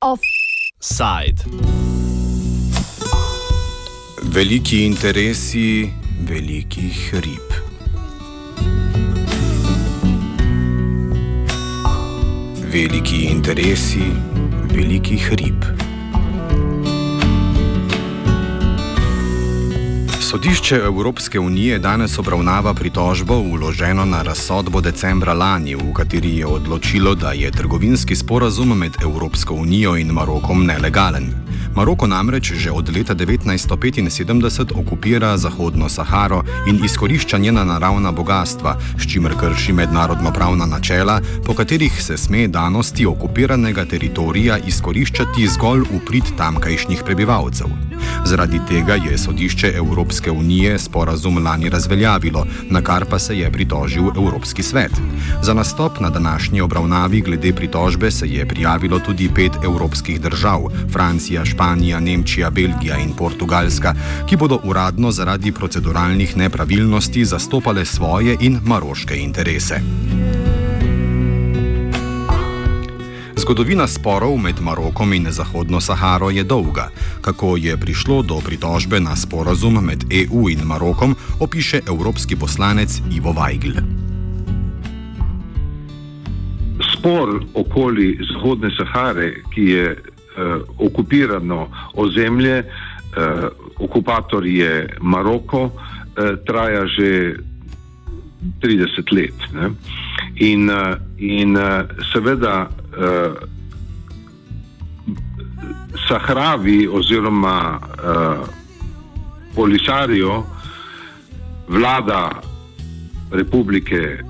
Offside. Veliki interesi velikih rib. Veliki interesi velikih rib. Sodišče Evropske unije danes obravnava pritožbo uloženo na razsodbo decembra lani, v kateri je odločilo, da je trgovinski sporazum med Evropsko unijo in Marokom nelegalen. Maroko namreč že od leta 1975 okupira Zahodno Saharo in izkorišča njena naravna bogatstva, s čimer krši mednarodno pravna načela, po katerih se sme danosti okupiranega teritorija izkoriščati zgolj v prid tamkajšnjih prebivalcev. Zaradi tega je sodišče Evropske unije sporazum lani razveljavilo, na kar pa se je pritožil Evropski svet. Za nastop na današnji obravnavi glede pritožbe se je prijavilo tudi pet evropskih držav: Francija, Španija, Nemčija, Belgija in Portugalska, ki bodo uradno zaradi proceduralnih nepravilnosti zastopale svoje in maroške interese. Zgodovina sporov med Marokom in Zahodno Saharo je dolga. Kako je prišlo do pritožbe na sporazum med EU in Marokom, opiše evropski poslanec Ivo Weigl. Spor okoli Zahodne Sahare, ki je okupirano ozemlje, uh, okupator je Maroko, uh, traja že 30 let. Ne? In, uh, in uh, seveda uh, Sahravi oziroma uh, Polisario, vlada republike,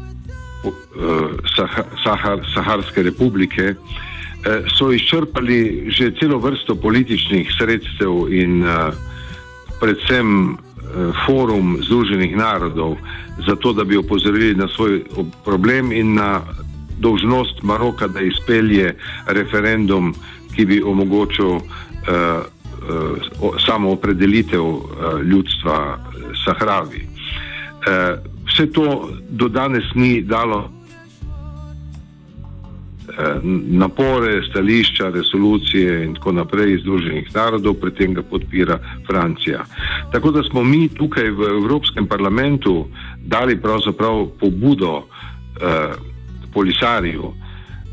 Sah Sahar Saharske republike, uh, so izčrpali že celo vrsto političnih sredstev in uh, predvsem uh, forum Združenih narodov, zato da bi opozorili na svoj problem in na dolžnost Maroka, da izpelje referendum, ki bi omogočil uh, uh, samo opredelitev uh, ljudstva Sahravi. Uh, vse to do danes ni dalo napore, stališča, resolucije in tako naprej iz Združenih narodov, pri tem ga podpira Francija. Tako da smo mi tukaj v Evropskem parlamentu dali pravzaprav pobudo eh, Polisariju,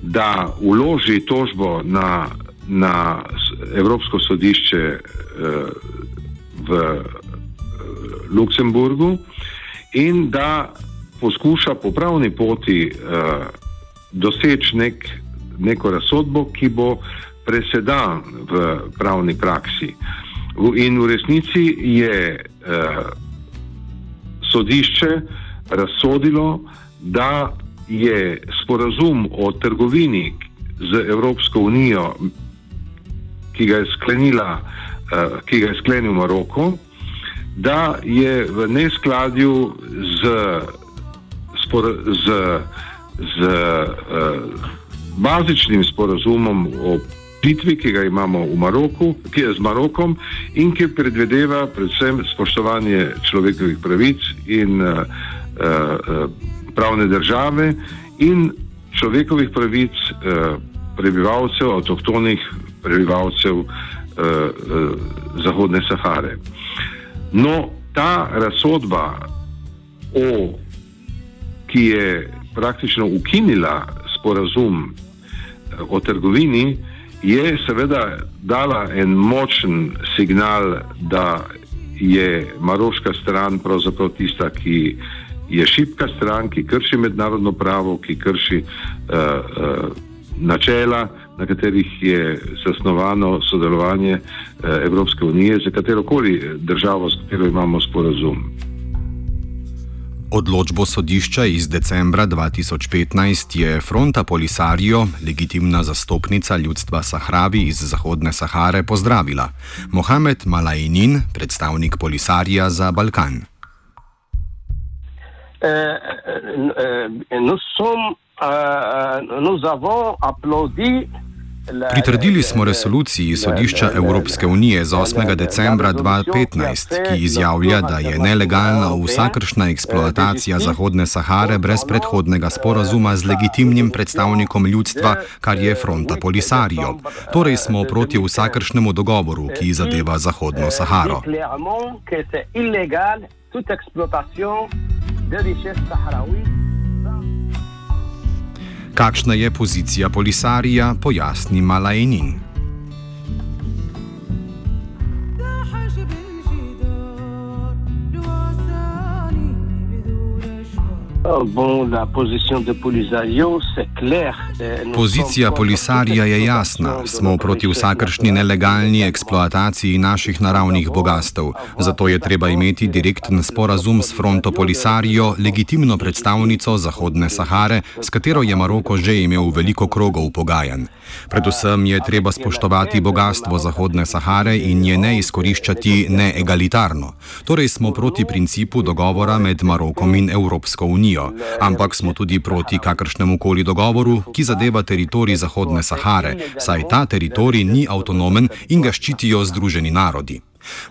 da uloži tožbo na, na Evropsko sodišče eh, v eh, Luksemburgu in da poskuša po pravni poti eh, doseči nek, neko razsodbo, ki bo presedan v pravni praksi. In v resnici je eh, sodišče razsodilo, da je sporazum o trgovini z Evropsko unijo, ki ga je, sklenila, uh, ki ga je sklenil Maroko, da je v neskladju z, spor, z, z uh, bazičnim sporazumom o pitvi, ki ga imamo v Maroku, ki je z Marokom in ki predvedeva predvsem spoštovanje človekovih pravic in uh, uh, pravne države in človekovih pravic eh, prebivalcev, avtohtonih prebivalcev eh, eh, Zahodne Sahare. No, ta razsodba, o, ki je praktično ukinila sporazum eh, o trgovini, je seveda dala en močen signal, da je maroška stran pravzaprav tista, ki je šibka stran, ki krši mednarodno pravo, ki krši uh, uh, načela, na katerih je zasnovano sodelovanje uh, Evropske unije za katero koli državo, s katero imamo sporazum. Odločbo sodišča iz decembra 2015 je Fronta Polisario, legitimna zastopnica ljudstva Sahravi iz Zahodne Sahare, pozdravila. Mohamed Malajnin, predstavnik Polisarija za Balkan. Euh, euh, nous sommes, euh, nous avons applaudi Pritrdili smo resoluciji sodišča Evropske unije z 8. decembra 2015, ki izjavlja, da je nelegalna vsakršna eksploatacija Zahodne Sahare brez predhodnega sporazuma z legitimnim predstavnikom ljudstva, kar je Fronta Polisario. Torej smo proti vsakršnemu dogovoru, ki zadeva Zahodno Saharo. Kakšna je pozicija Polisarija, pojasni Malajnin. Pozicija Polisarija je jasna. Smo proti vsakršni nelegalni eksploataciji naših naravnih bogastev. Zato je treba imeti direkten sporazum s fronto Polisarijo, legitimno predstavnico Zahodne Sahare, s katero je Maroko že imel veliko krogov pogajanj. Predvsem je treba spoštovati bogatstvo Zahodne Sahare in je ne izkoriščati neegalitarno. Torej smo proti principu dogovora med Marokom in Evropsko unijo, ampak smo tudi proti kakršnemu koli dogovoru, ki zadeva teritorij Zahodne Sahare, saj ta teritorij ni avtonomen in ga ščitijo Združeni narodi.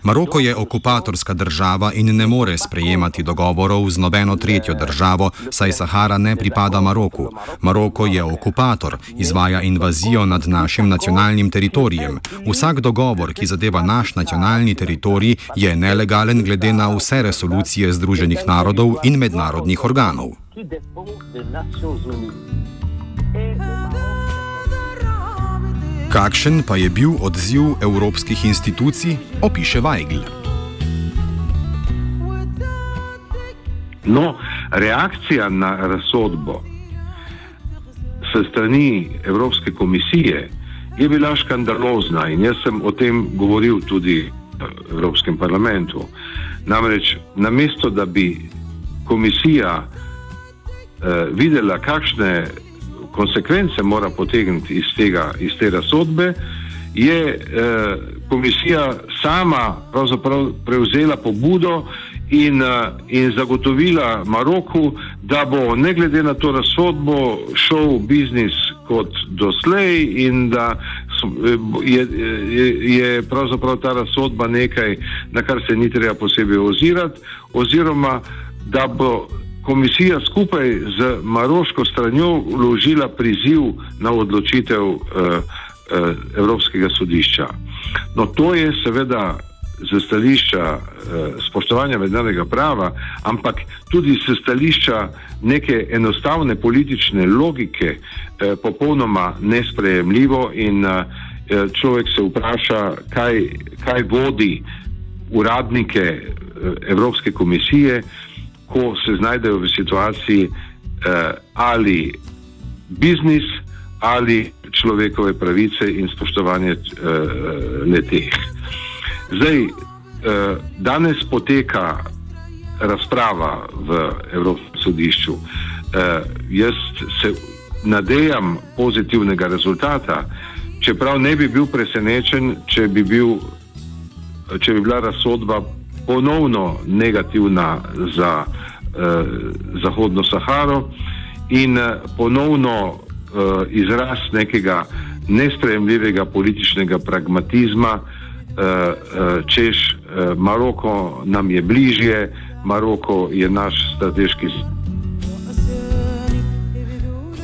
Maroko je okupatorska država in ne more sprejemati dogovorov z nobeno tretjo državo, saj Sahara ne pripada Maroku. Maroko je okupator, izvaja invazijo nad našim nacionalnim teritorijem. Vsak dogovor, ki zadeva naš nacionalni teritorij, je nelegalen glede na vse resolucije Združenih narodov in mednarodnih organov. Kakšen pa je bil odziv evropskih institucij, opiše Weigl. No, reakcija na razsodbo se strani Evropske komisije je bila škandalozna in jaz sem o tem govoril tudi v Evropskem parlamentu. Namreč, namesto da bi komisija eh, videla, kakšne konsekvence mora potegniti iz, tega, iz te razsodbe, je eh, komisija sama prevzela pobudo in, eh, in zagotovila Maroku, da bo ne glede na to razsodbo šel biznis kot doslej in da eh, je, je, je pravzaprav ta razsodba nekaj, na kar se ni treba posebej ozirati, oziroma da bo komisija skupaj z maroško stranjo vložila priziv na odločitev uh, uh, Evropskega sodišča. No, to je seveda z stališča uh, spoštovanja mednarodnega prava, ampak tudi z stališča neke enostavne politične logike uh, popolnoma nesprejemljivo in uh, človek se vpraša, kaj, kaj vodi uradnike uh, Evropske komisije, uh, ko se znajdejo v situaciji eh, ali biznis ali človekove pravice in spoštovanje eh, leteh. Zdaj, eh, danes poteka razprava v Evropskem sodišču. Eh, jaz se nadejam pozitivnega rezultata, čeprav ne bi bil presenečen, če bi, bil, če bi bila razsodba ponovno negativna za eh, Zahodno Saharo in eh, ponovno eh, izraz nekega nespremljivega političnega pragmatizma, eh, eh, češ eh, Maroko nam je bližje, Maroko je naš strateški.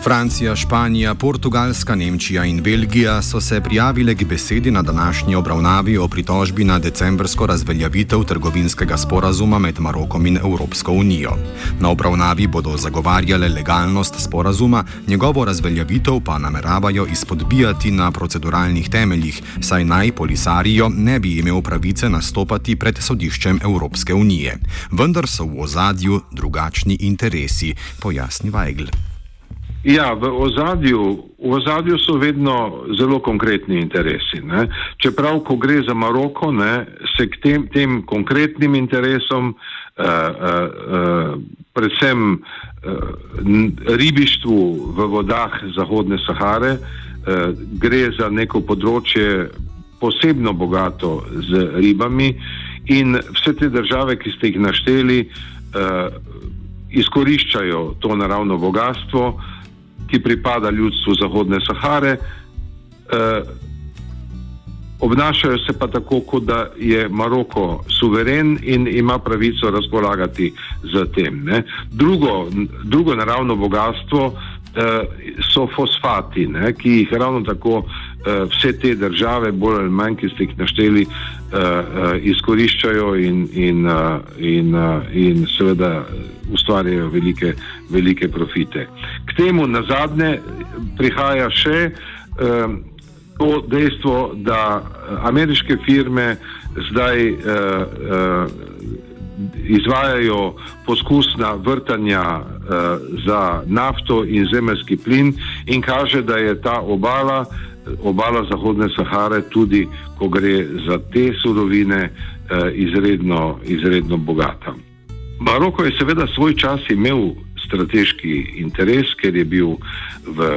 Francija, Španija, Portugalska, Nemčija in Belgija so se prijavile k besedi na današnji obravnavi o pritožbi na decembrsko razveljavitev trgovinskega sporazuma med Marokom in Evropsko unijo. Na obravnavi bodo zagovarjale legalnost sporazuma, njegovo razveljavitev pa nameravajo izpodbijati na proceduralnih temeljih, saj naj polisarijo ne bi imel pravice nastopati pred sodiščem Evropske unije. Vendar so v ozadju drugačni interesi, pojasni Weigl. Ja, v ozadju, v ozadju so vedno zelo konkretni interesi. Ne. Čeprav, ko gre za Maroko, ne, se k tem, tem konkretnim interesom, uh, uh, uh, predvsem uh, ribištvu v vodah Zahodne Sahare, uh, gre za neko področje posebno bogato z ribami in vse te države, ki ste jih našteli, uh, izkoriščajo to naravno bogatstvo ki pripada ljudstvu Zahodne Sahare, obnašajo se pa tako, kot da je Maroko suveren in ima pravico razpolagati z tem. Drugo, drugo naravno bogatstvo eh, so fosfati, ne, ki jih ravno tako eh, vse te države, bolj ali manj, ki ste jih našteli, eh, eh, izkoriščajo in, in, in, in seveda ustvarjajo velike, velike profite. K temu na zadnje prihaja še. Eh, to dejstvo, da eh, ameriške firme zdaj izvajajo poskusna vrtanja uh, za nafto in zemljski plin in kaže, da je ta obala, obala Zahodne Sahare, tudi ko gre za te surovine, uh, izredno, izredno bogata. Maroko je seveda svoj čas imel strateški interes, ker je bil v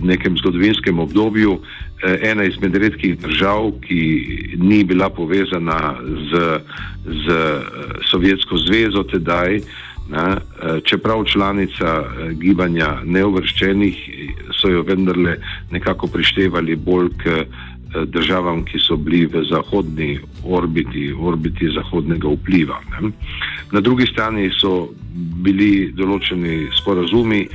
nekem zgodovinskem obdobju eh, ena izmed redkih držav, ki ni bila povezana z, z eh, Sovjetsko zvezo tedaj. Na, eh, čeprav članica gibanja neuvrščenih, so jo vendarle nekako prištevali bolj k državam, ki so bili v zahodni orbiti, orbiti zahodnega vpliva. Ne. Na drugi strani so bili določeni sporazumi eh,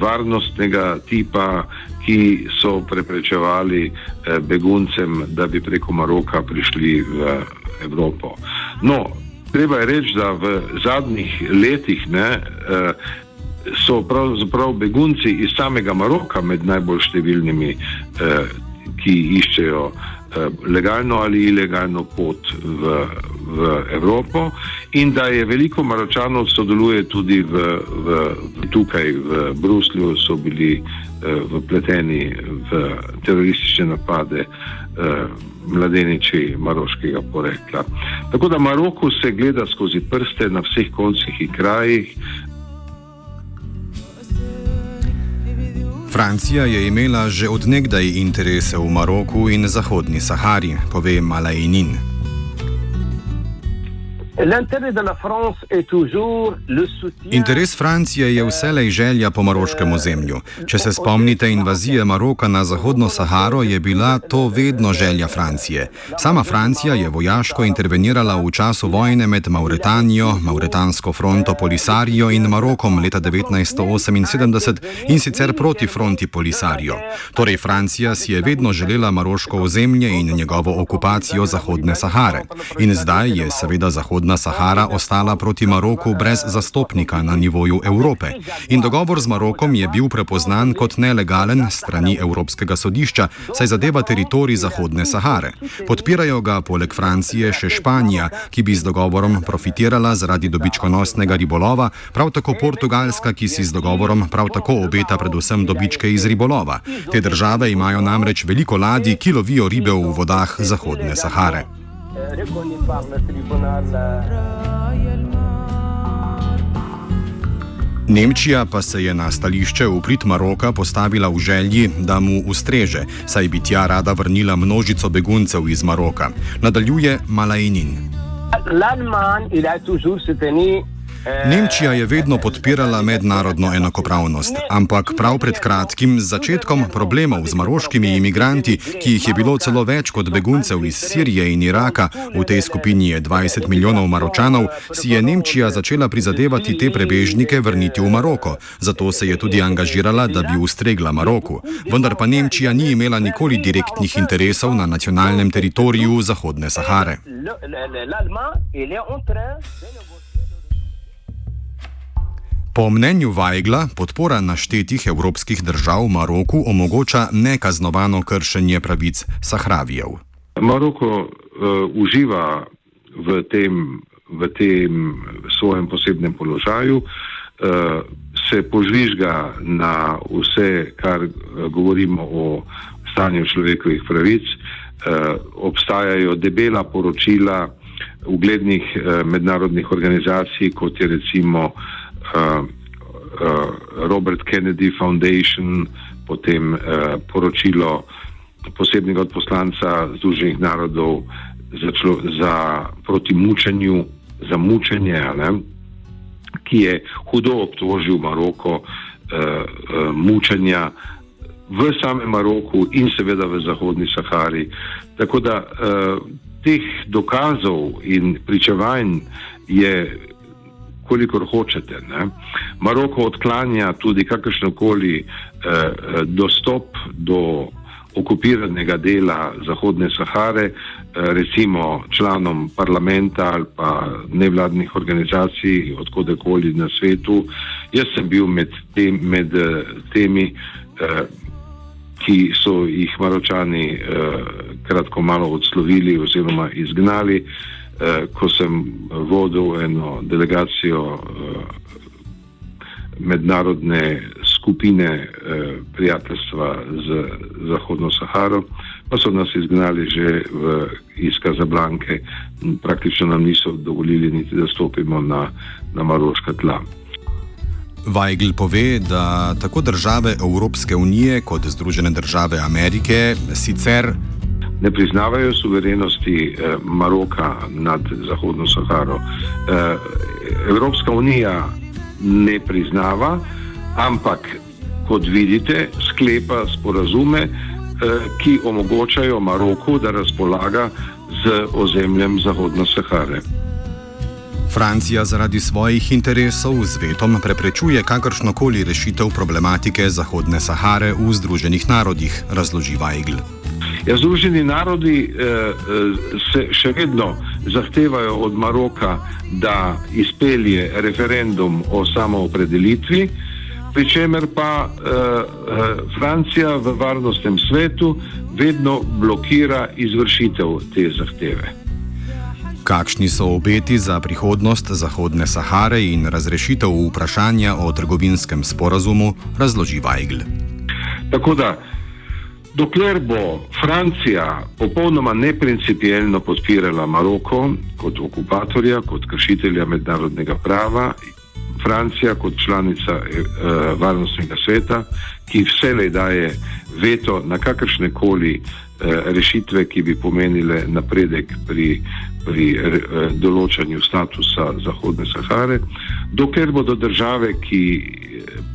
varnostnega tipa, ki so preprečevali eh, beguncem, da bi preko Maroka prišli v Evropo. No, treba je reči, da v zadnjih letih ne, eh, so pravzaprav begunci iz samega Maroka med najbolj številnimi, ki iščejo Eh, legalno ali ilegalno pot v, v Evropo in da je veliko Maročanov sodeluje tudi v, v, tukaj v Bruslju, so bili eh, vpleteni v teroristične napade eh, mladeniči maroškega porekla. Tako da Maroko se gleda skozi prste na vseh koncih in krajih, Francija je imela že odnegdaj interese v Maroku in Zahodni Sahari, pove Malajnin. Interes Francije je vselej želja po maroškem ozemlju. Če se spomnite invazije Maroka na Zahodno Saharo, je bila to vedno želja Francije. Sama Francija je vojaško intervenirala v času vojne med Mauretanijo, Mauretansko fronto Polisarijo in Marokom leta 1978 in sicer proti fronti Polisarijo. Torej Francija si je vedno želela maroško ozemlje in njegovo okupacijo Zahodne Sahare. In zdaj je seveda Zahodna Zahodna Sahara ostala proti Maroku brez zastopnika na nivoju Evrope. In dogovor z Marokom je bil prepoznan kot nelegalen strani Evropskega sodišča, saj zadeva teritorij Zahodne Sahare. Podpirajo ga poleg Francije še Španija, ki bi z dogovorom profitirala zaradi dobičkonosnega ribolova, prav tako Portugalska, ki si z dogovorom prav tako obeta predvsem dobičke iz ribolova. Te države imajo namreč veliko ladij, ki lovijo ribe v vodah Zahodne Sahare reconnu par le tribunal. Nemčija pa se je na stališče v prid Maroka postavila v želji, da mu ustreže, saj bi tja rada vrnila množico beguncev iz Maroka. Nadaljuje Malajnin. L'Allemagne, il a toujours soutenu Nemčija je vedno podpirala mednarodno enakopravnost, ampak prav pred kratkim, z začetkom problemov z maroškimi imigranti, ki jih je bilo celo več kot beguncev iz Sirije in Iraka, v tej skupini je 20 milijonov maročanov, si je Nemčija začela prizadevati te prebežnike vrniti v Maroko. Zato se je tudi angažirala, da bi ustregla Maroku. Vendar pa Nemčija ni imela nikoli direktnih interesov na nacionalnem teritoriju Zahodne Sahare. Po mnenju Vajgla podpora naštetih evropskih držav Maroku omogoča nekaznovano kršenje pravic Sahravijev. Maroko uh, uživa v tem, v tem svojem posebnem položaju, uh, se požvižga na vse, kar uh, govorimo o stanju človekovih pravic. Uh, obstajajo debela poročila uglednih uh, mednarodnih organizacij, kot je recimo uh, uh, uh, Robert Kennedy Foundation, potem uh, poročilo posebnega odposlanca Združenih narodov za, člo, za proti mučenju, za mučenje, ne, ki je hudo obtožil Maroko uh, uh, mučenja v samem Maroku in seveda v Zahodni Sahari. Tako da uh, teh dokazov in pričevanj je kolikor hočete. Ne. Maroko odklanja tudi kakršnokoli eh, eh, dostop do okupiranega dela Zahodne Sahare, eh, recimo članom parlamenta ali pa nevladnih organizacij odkudekoli na svetu. Jaz sem bil med, tem, med eh, temi, eh, ki so jih Maročani eh, kratko malo odslovili oziroma izgnali. Eh, ko sem vodil eno delegacijo eh, mednarodne skupine eh, prijateljstva z Zahodno Saharo, pa so nas izgnali že v, iz Kazablanke, praktično nam niso dovolili niti, da stopimo na, na maroška tla. Weigl pove, da tako države Evropske unije kot Združene države Amerike sicer ne priznavajo suverenosti eh, Maroka nad Zahodno Saharo. Eh, Evropska unija ne priznava, ampak kot vidite, sklepa sporazume, eh, ki omogočajo Maroku, da razpolaga z ozemljem Zahodno Sahare. Francija zaradi svojih interesov z vetom preprečuje kakršnokoli rešitev problematike Zahodne Sahare v Združenih narodih, razloži Weigl. Ja, Združeni narodi eh, eh, se še vedno zahtevajo od Maroka, da izpelje referendum o samoopredelitvi, pri čemer pa eh, eh, Francija v varnostnem svetu vedno blokira izvršitev te zahteve. Kakšni so obeti za prihodnost Zahodne Sahare in razrešitev vprašanja o trgovinskem sporazumu, razloži Weigl. Tako da Dokler bo Francija popolnoma neprincipijelno podpirala Maroko kot okupatorja, kot kršitelja mednarodnega prava, Francija kot članica eh, varnostnega sveta, ki vselej daje veto na kakršne koli rešitve, ki bi pomenile napredek pri, pri eh, določanju statusa Zahodne Sahare, dokler bodo države, ki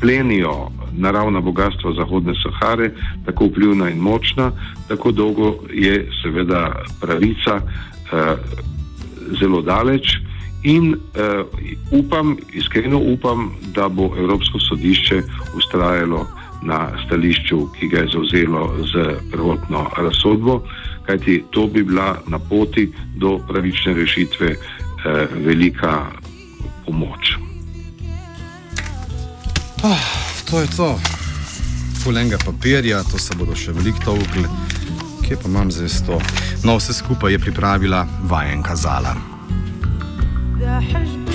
plenijo naravna bogatstva Zahodne Sahare, tako vplivna in močna, tako dolgo je seveda pravica eh, zelo daleč. In uh, upam, iskreno upam, da bo Evropsko sodišče ustrajalo na stališču, ki ga je zauzelo z prvotno razsodbo, kajti to bi bila na poti do pravične rešitve uh, velika pomoč. Oh, to je to, fulenga papirja, to se bodo še veliko tolkli. Kje pa imam zdaj to? No, vse skupaj je pripravila vajenka Zala.